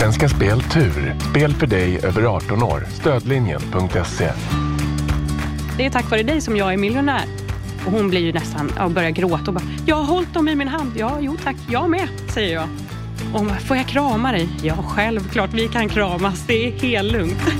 Svenska Spel Tur. Spel för dig över 18 år. Stödlinjen.se. Det är tack vare dig som jag är miljonär. Och hon blir ju nästan, ja, börjar gråta och bara, jag har hållit dem i min hand. Ja, jo tack, jag med, säger jag. Och hon bara, får jag krama dig? Ja, självklart vi kan kramas. Det är helt lugnt.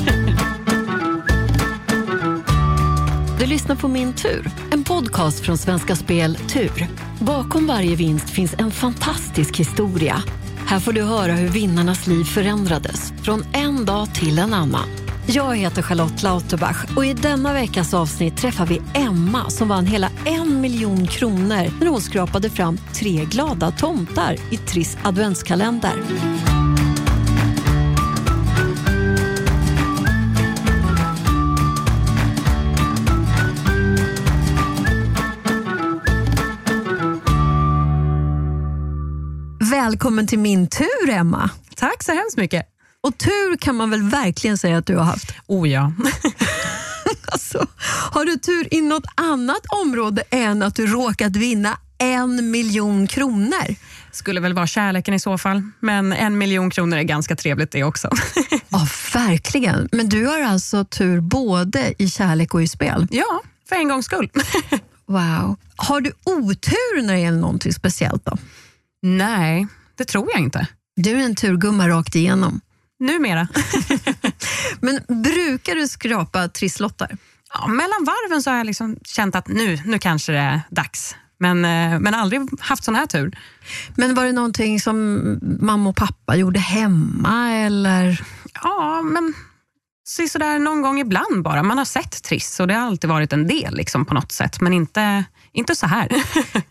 Du lyssnar på Min tur, en podcast från Svenska Spel Tur. Bakom varje vinst finns en fantastisk historia. Här får du höra hur vinnarnas liv förändrades från en dag till en annan. Jag heter Charlotte Lauterbach och i denna veckas avsnitt träffar vi Emma som vann hela en miljon kronor när hon skrapade fram tre glada tomtar i Triss adventskalender. Välkommen till min tur, Emma. Tack så hemskt mycket. Och tur kan man väl verkligen säga att du har haft? Oh ja. alltså, har du tur i något annat område än att du råkat vinna en miljon kronor? Skulle väl vara kärleken i så fall, men en miljon kronor är ganska trevligt det också. ja, verkligen. Men du har alltså tur både i kärlek och i spel? Ja, för en gångs skull. wow. Har du otur när det gäller någonting speciellt då? Nej, det tror jag inte. Du är en turgumma rakt igenom. Numera. Men brukar du skrapa trisslotter? Ja, mellan varven så har jag liksom känt att nu, nu kanske det är dags. Men, eh, men aldrig haft sån här tur. Men var det någonting som mamma och pappa gjorde hemma? eller? Ja, men sådär någon gång ibland bara. Man har sett Triss och det har alltid varit en del liksom, på något sätt. Men inte, inte så här.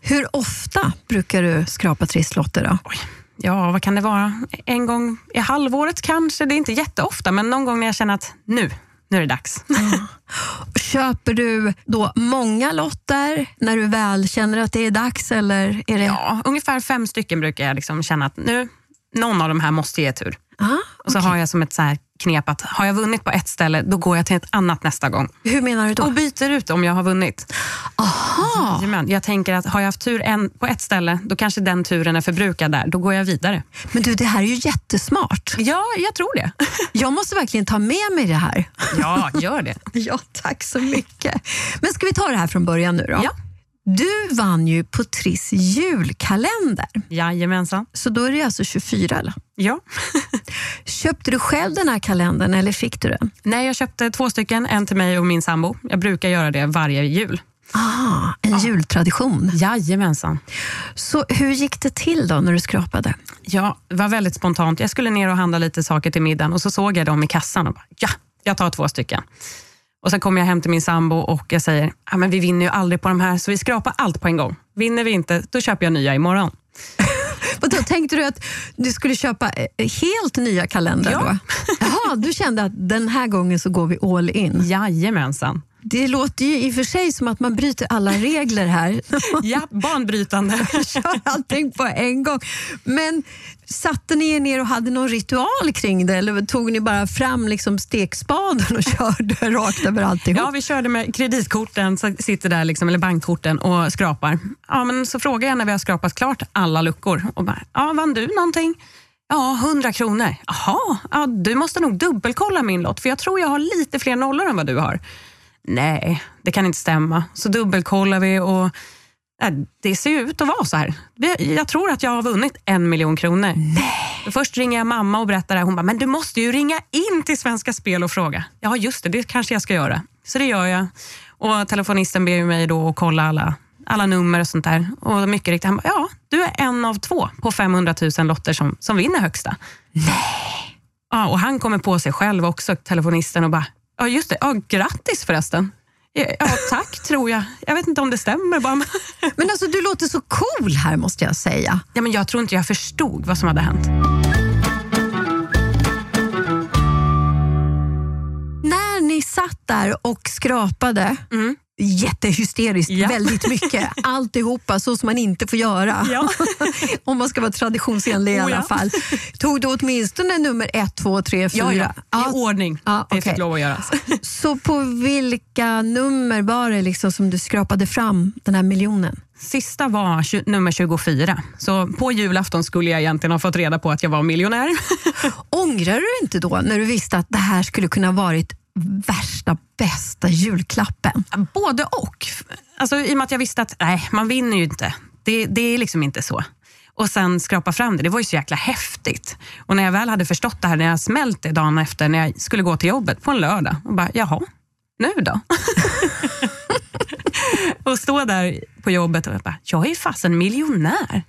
Hur ofta brukar du skrapa trisslotter? Då? Oj. Ja, vad kan det vara? En gång i halvåret kanske. Det är inte jätteofta, men någon gång när jag känner att nu, nu är det dags. Mm. Köper du då många lotter när du väl känner att det är dags? Eller är det... Ja, ungefär fem stycken brukar jag liksom känna att nu, någon av de här måste ge tur. Ah, och så har jag som ett så knep att har jag vunnit på ett ställe, då går jag till ett annat nästa gång. Hur menar du då? Och byter ut om jag har vunnit. Aha. Jajamän. Jag tänker att har jag haft tur en, på ett ställe, då kanske den turen är förbrukad där. Då går jag vidare. Men du, det här är ju jättesmart. Ja, jag tror det. Jag måste verkligen ta med mig det här. Ja, gör det. ja, tack så mycket. Men ska vi ta det här från början nu då? Ja. Du vann ju på Triss julkalender. Jajamensan. Så då är det alltså 24 eller? Ja. Köpte du själv den här kalendern eller fick du den? Nej, jag köpte två stycken, en till mig och min sambo. Jag brukar göra det varje jul. Ah, en ah. jultradition. Jajamensan. Så hur gick det till då när du skrapade? Ja, det var väldigt spontant. Jag skulle ner och handla lite saker till middagen och så såg jag dem i kassan och bara, ja, jag tar två stycken. Och Sen kommer jag hem till min sambo och jag säger, ah, men vi vinner ju aldrig på de här så vi skrapar allt på en gång. Vinner vi inte, då köper jag nya imorgon. Och då tänkte du att du skulle köpa eh, helt nya kalendrar? Ja. Då? Jaha, du kände att den här gången så går vi all in? Jajamensan. Det låter ju i och för sig som att man bryter alla regler här. ja, banbrytande. Kör allting på en gång. Men satte ni er ner och hade någon ritual kring det eller tog ni bara fram liksom stekspaden och körde rakt över alltihop? Ja, vi körde med kreditkorten, så sitter där liksom, eller bankkorten och skrapar. Ja, men så frågar jag när vi har skrapat klart alla luckor och bara, ja, vann du någonting? Ja, 100 kronor. Jaha, ja, du måste nog dubbelkolla min lott för jag tror jag har lite fler nollor än vad du har nej, det kan inte stämma. Så dubbelkollar vi och äh, det ser ut att vara så här. Jag tror att jag har vunnit en miljon kronor. Nej. Först ringer jag mamma och berättar det. Hon bara, men du måste ju ringa in till Svenska Spel och fråga. Ja, just det, det kanske jag ska göra. Så det gör jag. Och telefonisten ber mig då att kolla alla, alla nummer och sånt där. Och mycket riktigt, han bara, ja, du är en av två på 500 000 lotter som, som vinner högsta. Nej. Ja, och han kommer på sig själv också, telefonisten, och bara, Ja, just det. Ja, grattis förresten. Ja, tack tror jag. Jag vet inte om det stämmer. Bara. Men alltså, du låter så cool här måste jag säga. Ja, men jag tror inte jag förstod vad som hade hänt. När ni satt där och skrapade, mm jättehysteriskt, ja. väldigt mycket. Alltihopa så som man inte får göra. Ja. Om man ska vara traditionsenlig i oh, alla fall. Tog du åtminstone nummer ett, två, tre, fyra? Ja, ja. i ordning. Ja, okay. Det fick lov att göras. Så på vilka nummer var det liksom som du skrapade fram den här miljonen? Sista var nummer 24. Så på julafton skulle jag egentligen ha fått reda på att jag var miljonär. Ångrar du inte då när du visste att det här skulle kunna varit värsta bästa julklappen? Både och. Alltså, I och med att jag visste att nej, man vinner ju inte. Det, det är liksom inte så. Och sen skrapa fram det, det var ju så jäkla häftigt. Och när jag väl hade förstått det här, när jag smält det dagen efter, när jag skulle gå till jobbet på en lördag och bara, jaha, nu då? och stå där på jobbet och bara, jag är ju fasen miljonär.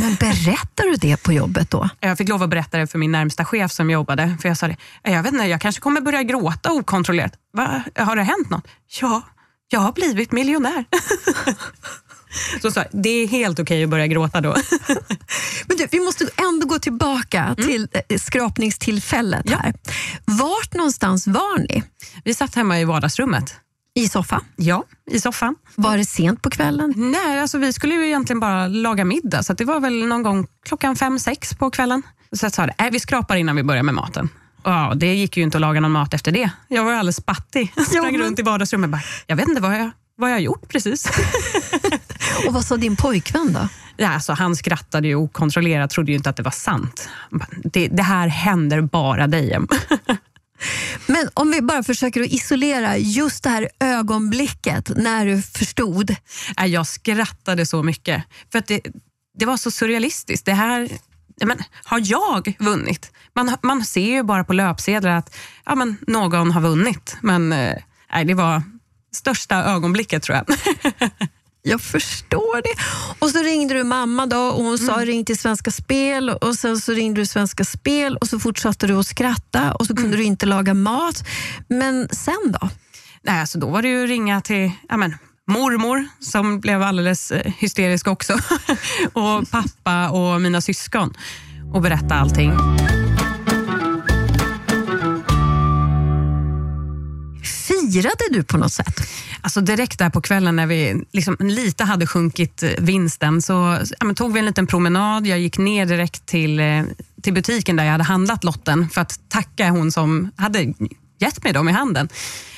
Men berättar du det på jobbet då? Jag fick lov att berätta det för min närmsta chef som jobbade. För jag sa det, jag vet inte, jag kanske kommer börja gråta okontrollerat. Va? Har det hänt något? Ja, jag har blivit miljonär. Så sa det är helt okej att börja gråta då. Men du, vi måste ändå gå tillbaka till eh, skrapningstillfället Ja. här. Vart någonstans var ni? Vi satt hemma i vardagsrummet. I soffan? Ja, i soffan. Var det sent på kvällen? Nej, alltså vi skulle ju egentligen bara laga middag, så det var väl någon gång klockan fem, sex på kvällen. Så jag sa det, nej, vi skrapar innan vi börjar med maten. Ja, det gick ju inte att laga någon mat efter det. Jag var alldeles spattig. Sprang men- runt i vardagsrummet och bara, jag vet inte vad jag, vad jag har gjort precis. Och vad sa din pojkvän då? Ja, alltså, han skrattade ju okontrollerat, trodde ju inte att det var sant. Bara, Det, det här händer bara dig. Men om vi bara försöker att isolera just det här ögonblicket när du förstod. Äh, jag skrattade så mycket. För att det, det var så surrealistiskt. Det här, men, har jag vunnit? Man, man ser ju bara på löpsedlar att ja, men, någon har vunnit. Men eh, nej, det var största ögonblicket tror jag. Jag förstår det. Och så ringde du mamma då och hon sa ring till Svenska Spel och sen så ringde du Svenska Spel och så fortsatte du att skratta och så kunde du inte laga mat. Men sen då? nej, alltså, då var det ju att ringa till ja, men, mormor som blev alldeles eh, hysterisk också. och pappa och mina syskon och berätta allting. Firade du på något sätt? Alltså direkt där på kvällen när vi liksom lite hade sjunkit vinsten så ja, tog vi en liten promenad. Jag gick ner direkt till, eh, till butiken där jag hade handlat lotten för att tacka hon som hade gett mig dem i handen.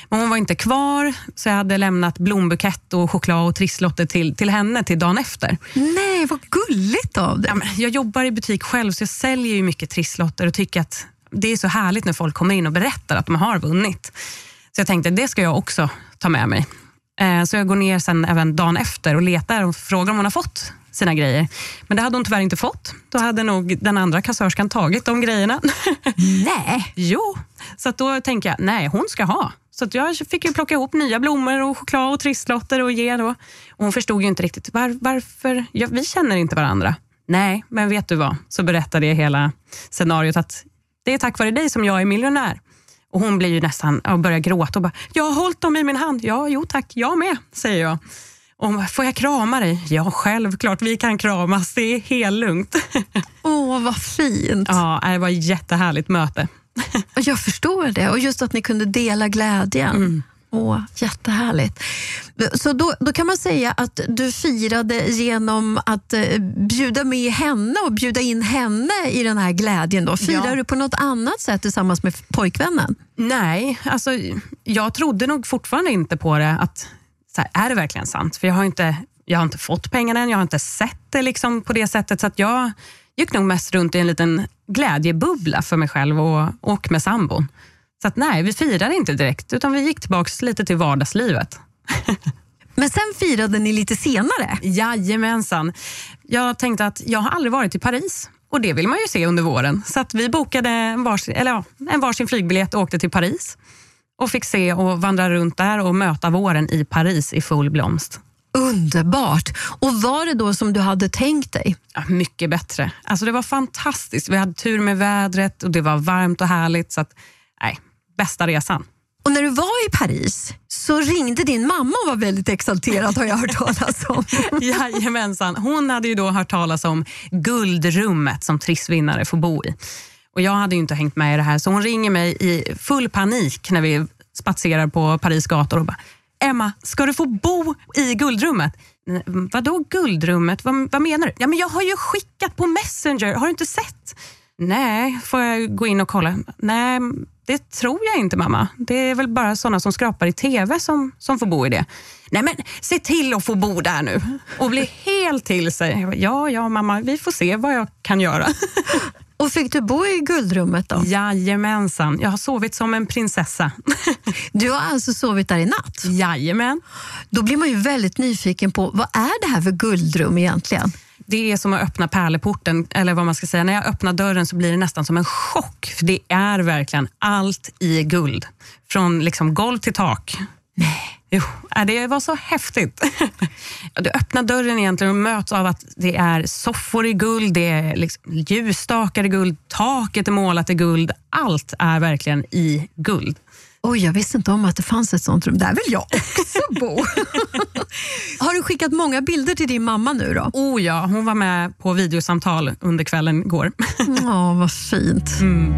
Men hon var inte kvar så jag hade lämnat blombukett och choklad och trisslotter till, till henne till dagen efter. Nej, vad gulligt av dig. Ja, jag jobbar i butik själv så jag säljer ju mycket trisslotter och tycker att det är så härligt när folk kommer in och berättar att de har vunnit. Så jag tänkte det ska jag också ta med mig. Eh, Så jag går ner sen även dagen efter och letar och frågar om hon har fått sina grejer. Men det hade hon tyvärr inte fått. Då hade nog den andra kassörskan tagit de grejerna. Nej. jo, så då tänker jag, nej hon ska ha. Så jag fick ju plocka ihop nya blommor och choklad och trisslotter och ge då. Och hon förstod ju inte riktigt var, varför, ja, vi känner inte varandra. Nej, men vet du vad? Så berättade jag hela scenariot att det är tack vare dig som jag är miljonär. Och hon blir ju nästan, och börjar gråta och bara, jag har hållit dem i min hand. Ja, jo tack, jag med, säger jag. Och hon bara, får jag krama dig? Ja, självklart, vi kan kramas, det är helt lugnt. Åh, vad fint. ja, det var ett jättehärligt möte. Jag förstår det. Och just att ni kunde dela glädjen. Åh, jättehärligt. Så då, då kan man säga att du firade genom att eh, bjuda med henne och bjuda in henne i den här glädjen. Då. Firar Ja. du på något annat sätt tillsammans med pojkvännen? Nej, alltså, jag trodde nog fortfarande inte på det. Att, här, är det verkligen sant? För jag har inte, jag har inte fått pengarna än, jag har inte sett det liksom på det sättet. Så att jag gick nog mest runt i en liten glädjebubbla för mig själv och, och med sambon. Så att, nej, vi firade inte direkt, utan vi gick tillbaka lite till vardagslivet. Men sen firade ni lite senare. Jajamensan. Jag tänkte att jag har aldrig varit i Paris och det vill man ju se under våren. Så att vi bokade en varsin, eller ja, en varsin flygbiljett och åkte till Paris. Och fick se och vandra runt där och möta våren i Paris i full blomst. Underbart! Och var det då som du hade tänkt dig? Ja, mycket bättre. Alltså det var fantastiskt. Vi hade tur med vädret och det var varmt och härligt. Så att, nej, bästa resan. Och när du var i Paris så ringde din mamma och var väldigt exalterad har jag hört talas om. Jajamensan. Hon hade ju då hört talas om guldrummet som trissvinnare får bo i. Och Jag hade ju inte hängt med i det här, så hon ringer mig i full panik när vi spatserar på Paris gator och bara Emma, ska du få bo i guldrummet? "Nej, Vadå guldrummet? Vad, vad menar du? Ja, men jag har ju skickat på Messenger, har du inte sett? Nej, får jag gå in och kolla? Nej, det tror jag inte mamma. Det är väl bara sådana som skrapar i TV som, som får bo i det. Nej men se till att få bo där nu och bli helt till sig. Ja, ja mamma, vi får se vad jag kan göra. Och fick du bo i guldrummet då? Jajamensan, jag har sovit som en prinsessa. Du har alltså sovit där i natt? Jajamän. Då blir man ju väldigt nyfiken på vad är det här för guldrum egentligen? Det är som att öppna pärleporten, eller vad man ska säga. När jag öppnar dörren så blir det nästan som en chock. För det är verkligen allt i guld. Från liksom golv till tak. Nej. Jo, det var så häftigt. Du öppnar dörren egentligen och möts av att det är soffor i guld, det är liksom ljusstakar i guld, taket är målat i guld. Allt är verkligen i guld. Oj, jag visste inte om att det fanns ett sånt rum. Där vill jag också bo. Har du skickat många bilder till din mamma nu då? Oh ja, hon var med på videosamtal under kvällen igår. Ja, vad fint. Mm.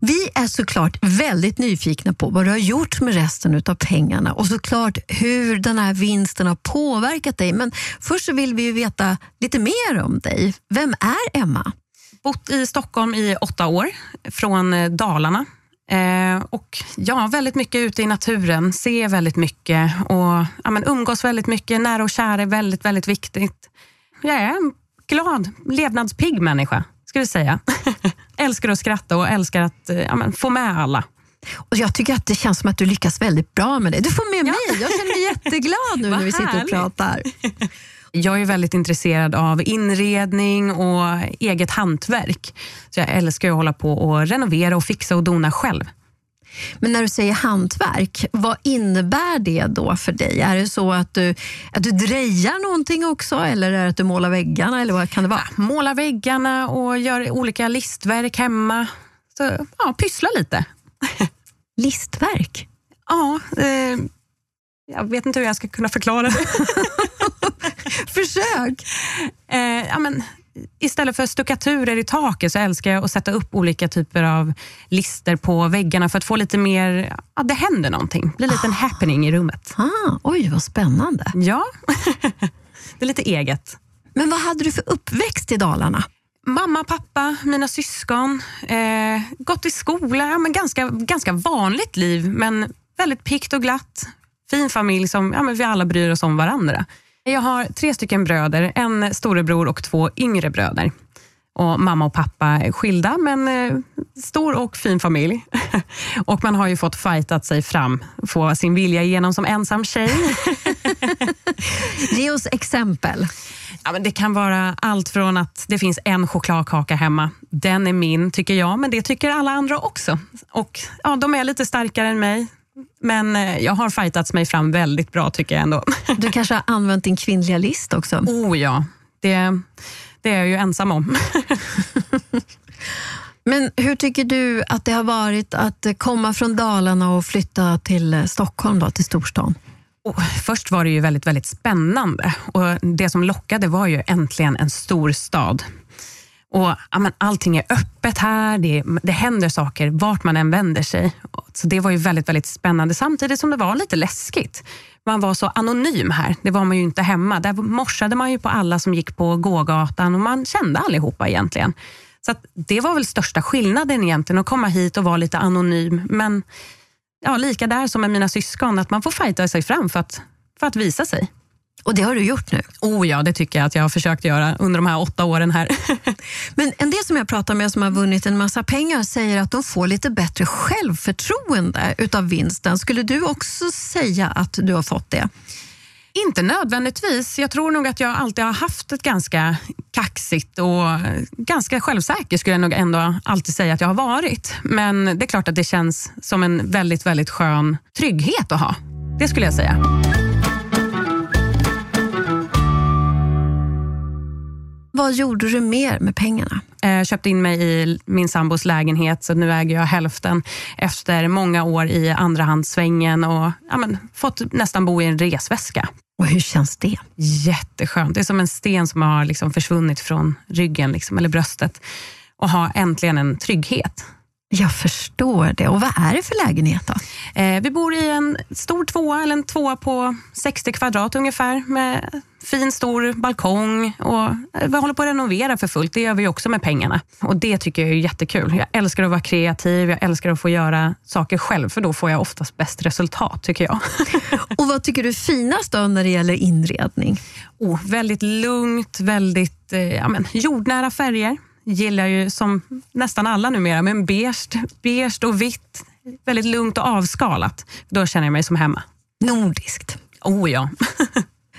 Vi är såklart väldigt nyfikna på vad du har gjort med resten av pengarna och såklart hur den här vinsten har påverkat dig. Men först vill vi veta lite mer om dig. Vem är Emma? Bott i Stockholm i åtta år, från eh, Dalarna. Eh, och ja, väldigt mycket ute i naturen, ser väldigt mycket och ja, men umgås väldigt mycket. Nära och kära är väldigt, väldigt viktigt. Jag är en glad, levnadspigg människa, skulle jag säga. älskar att skratta och älskar att eh, ja, men, få med alla. Och Jag tycker att det känns som att du lyckas väldigt bra med det. Du får med Ja. mig. Jag känner mig jätteglad nu när vi sitter och pratar. Jag är väldigt intresserad av inredning och eget hantverk. Så jag älskar att hålla på och renovera och fixa och dona själv. Men när du säger hantverk, vad innebär det då för dig? Är det så att du, att du drejar någonting också eller är det att du målar väggarna? Eller vad kan det vara? Måla väggarna och gör olika listverk hemma. Så, ja, pyssla lite. Listverk? Ja, eh, jag vet inte hur jag ska kunna förklara det. Försök! Eh, ja, men, istället för stuckaturer i taket så älskar jag att sätta upp olika typer av lister på väggarna för att få lite mer, ja, det händer någonting. Det blir lite en happening i rummet. Ah, oj, vad spännande. Ja, det är lite eget. Men vad hade du för uppväxt i Dalarna? Mamma, pappa, mina syskon, eh, gått i skola, ja, men ganska, ganska vanligt liv men väldigt pikt och glatt. Fin familj som ja, men vi alla bryr oss om varandra. Jag har tre stycken bröder, en storebror och två yngre bröder. Och mamma och pappa är skilda, men eh, stor och fin familj. och man har ju fått fightat sig fram, få sin vilja igenom som ensam tjej. Ge oss exempel. Ja, men det kan vara allt från att det finns en chokladkaka hemma. Den är min, tycker jag, men det tycker alla andra också. Och ja, De är lite starkare än mig, men eh, jag har fightats mig fram väldigt bra tycker jag ändå. Du kanske har använt din kvinnliga list också? oh ja, det, det är jag ju ensam om. Men hur tycker du att det har varit att komma från Dalarna och flytta till eh, Stockholm, då, till storstan? Och först var det ju väldigt, väldigt spännande och det som lockade var ju äntligen en stor stad. Och, ja, men allting är öppet här, det, det händer saker vart man än vänder sig. Så Det var ju väldigt, väldigt spännande samtidigt som det var lite läskigt. Man var så anonym här, det var man ju inte hemma. Där morsade man ju på alla som gick på gågatan och man kände allihopa egentligen. Så att det var väl största skillnaden egentligen, att komma hit och vara lite anonym. Men ja, lika där som med mina syskon, att man får fighta sig fram för att, för att visa sig. Och det har du gjort nu. Oh ja, det tycker jag att jag har försökt göra under de här åtta åren här. Men en del som jag pratar med som har vunnit en massa pengar säger att de får lite bättre självförtroende utav vinsten. Skulle du också säga att du har fått det? Inte nödvändigtvis. Jag tror nog att jag alltid har haft ett ganska kaxigt och ganska självsäker skulle jag nog ändå alltid säga att jag har varit. Men det är klart att det känns som en väldigt, väldigt skön trygghet att ha. Det skulle jag säga. Vad gjorde du mer med pengarna? Eh, köpte in mig i min sambos lägenhet, så nu äger jag hälften efter många år i andrahandssvängen och ja, men, fått nästan bo i en resväska. Och hur känns det? Jätteskönt. Det är som en sten som har liksom försvunnit från ryggen liksom, eller bröstet och ha äntligen en trygghet. Jag förstår det. Och vad är det för lägenhet då? Eh, vi bor i en stor tvåa, eller en tvåa på 60 kvadrat ungefär, med fin stor balkong. Och eh, vi håller på att renovera för fullt. Det gör vi också med pengarna. Och Det tycker jag är jättekul. Jag älskar att vara kreativ, jag älskar att få göra saker själv, för då får jag oftast bäst resultat, tycker jag. och Vad tycker du är finast då när det gäller inredning? Oh, väldigt lugnt, väldigt eh, ja, men, jordnära färger gillar ju som nästan alla numera, men beige, beige och vitt. Väldigt lugnt och avskalat. Då känner jag mig som hemma. Nordiskt. Oh ja.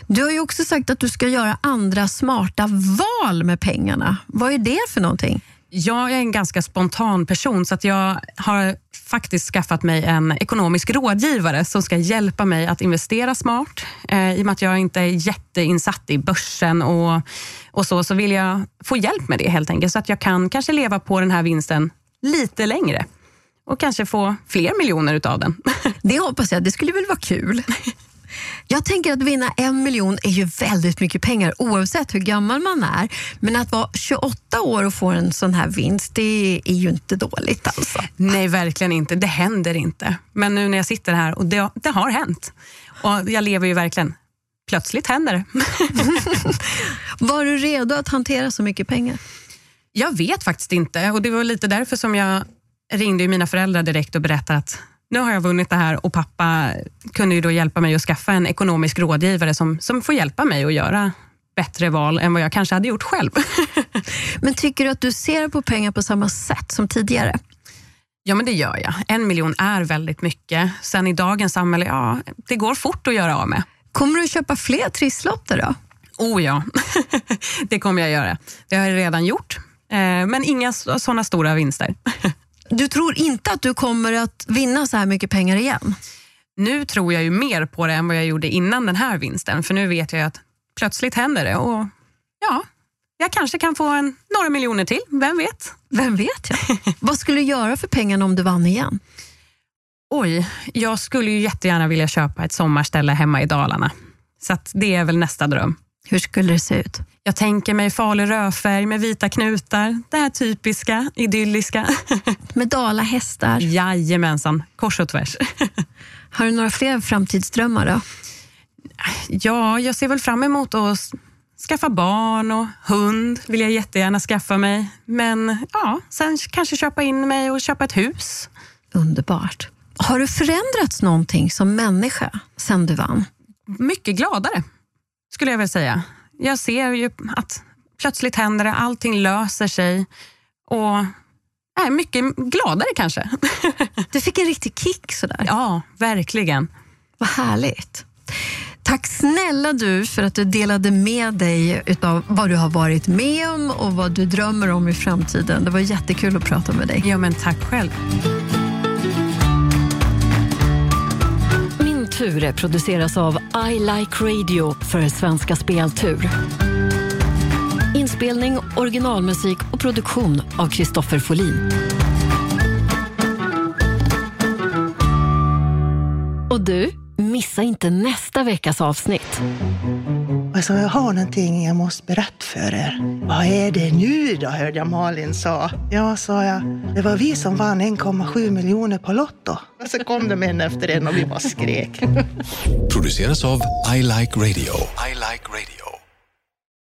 Du har ju också sagt att du ska göra andra smarta val med pengarna. Vad är det för någonting? Jag är en ganska spontan person så att jag har faktiskt skaffat mig en ekonomisk rådgivare som ska hjälpa mig att investera smart. Eh, I och med att jag inte är jätteinsatt i börsen och, och så, så vill jag få hjälp med det helt enkelt så att jag kan kanske leva på den här vinsten lite längre och kanske få fler miljoner utav den. Det hoppas jag. Det skulle väl vara kul? Jag tänker att vinna en miljon är ju väldigt mycket pengar oavsett hur gammal man är. Men att vara 28 år och få en sån här vinst, det är ju inte dåligt alltså. Nej, verkligen inte. Det händer inte. Men nu när jag sitter här, och det, det har hänt. Och jag lever ju verkligen plötsligt händer det. Var du redo att hantera så mycket pengar? Jag vet faktiskt inte och det var lite därför som jag ringde mina föräldrar direkt och berättade att nu har jag vunnit det här och pappa kunde ju då hjälpa mig att skaffa en ekonomisk rådgivare som, som får hjälpa mig att göra bättre val än vad jag kanske hade gjort själv. Men tycker du att du ser på pengar på samma sätt som tidigare? Ja, men det gör jag. En miljon är väldigt mycket. Sen i dagens samhälle, ja, det går fort att göra av med. Kommer du köpa fler trisslotter då? Oh ja, det kommer jag göra. Det har jag redan gjort. Eh, men inga sådana stora vinster. Du tror inte att du kommer att vinna så här mycket pengar igen? Nu tror jag ju mer på det än vad jag gjorde innan den här vinsten. För nu vet jag att plötsligt händer det och ja, jag kanske kan få en, några miljoner till. Vem vet? Vem vet jag? vad skulle du göra för pengarna om du vann igen? Oj, jag skulle ju jättegärna vilja köpa ett sommarställe hemma i Dalarna. Så det är väl nästa dröm. Hur skulle det se ut? Jag tänker mig farlig rödfärg med vita knutar. Det här typiska, idylliska. Med dalahästar? Jajamensan, kors och tvärs. Har du några fler framtidsdrömmar då? Ja, jag ser väl fram emot att skaffa barn och hund vill jag jättegärna skaffa mig. Men ja, sen kanske köpa in mig och köpa ett hus. Underbart. Har du förändrats någonting som människa sen du vann? Mycket gladare, skulle jag väl säga jag ser ju att plötsligt händer det, allting löser sig och är mycket gladare kanske. Du fick en riktig kick sådär. Ja, verkligen. Vad härligt. Tack snälla du för att du delade med dig av vad du har varit med om och vad du drömmer om i framtiden. Det var jättekul att prata med dig. Ja, men tack själv. Ture produceras av I Like Radio för Svenska Speltur. Inspelning, originalmusik och produktion av Kristoffer Folin. Och du, missa inte nästa veckas avsnitt. Alltså, jag har någonting jag måste berätta för er. Vad är det nu då, hörde jag Malin sa. Ja, sa jag. Det var vi som vann 1,7 miljoner på Lotto. Och så kom de en efter en och vi bara skrek. Produceras av I Like Radio. I like radio.